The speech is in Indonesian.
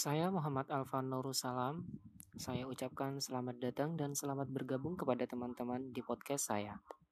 Saya Muhammad Alfan Nurussalam. Saya ucapkan selamat datang dan selamat bergabung kepada teman-teman di podcast saya.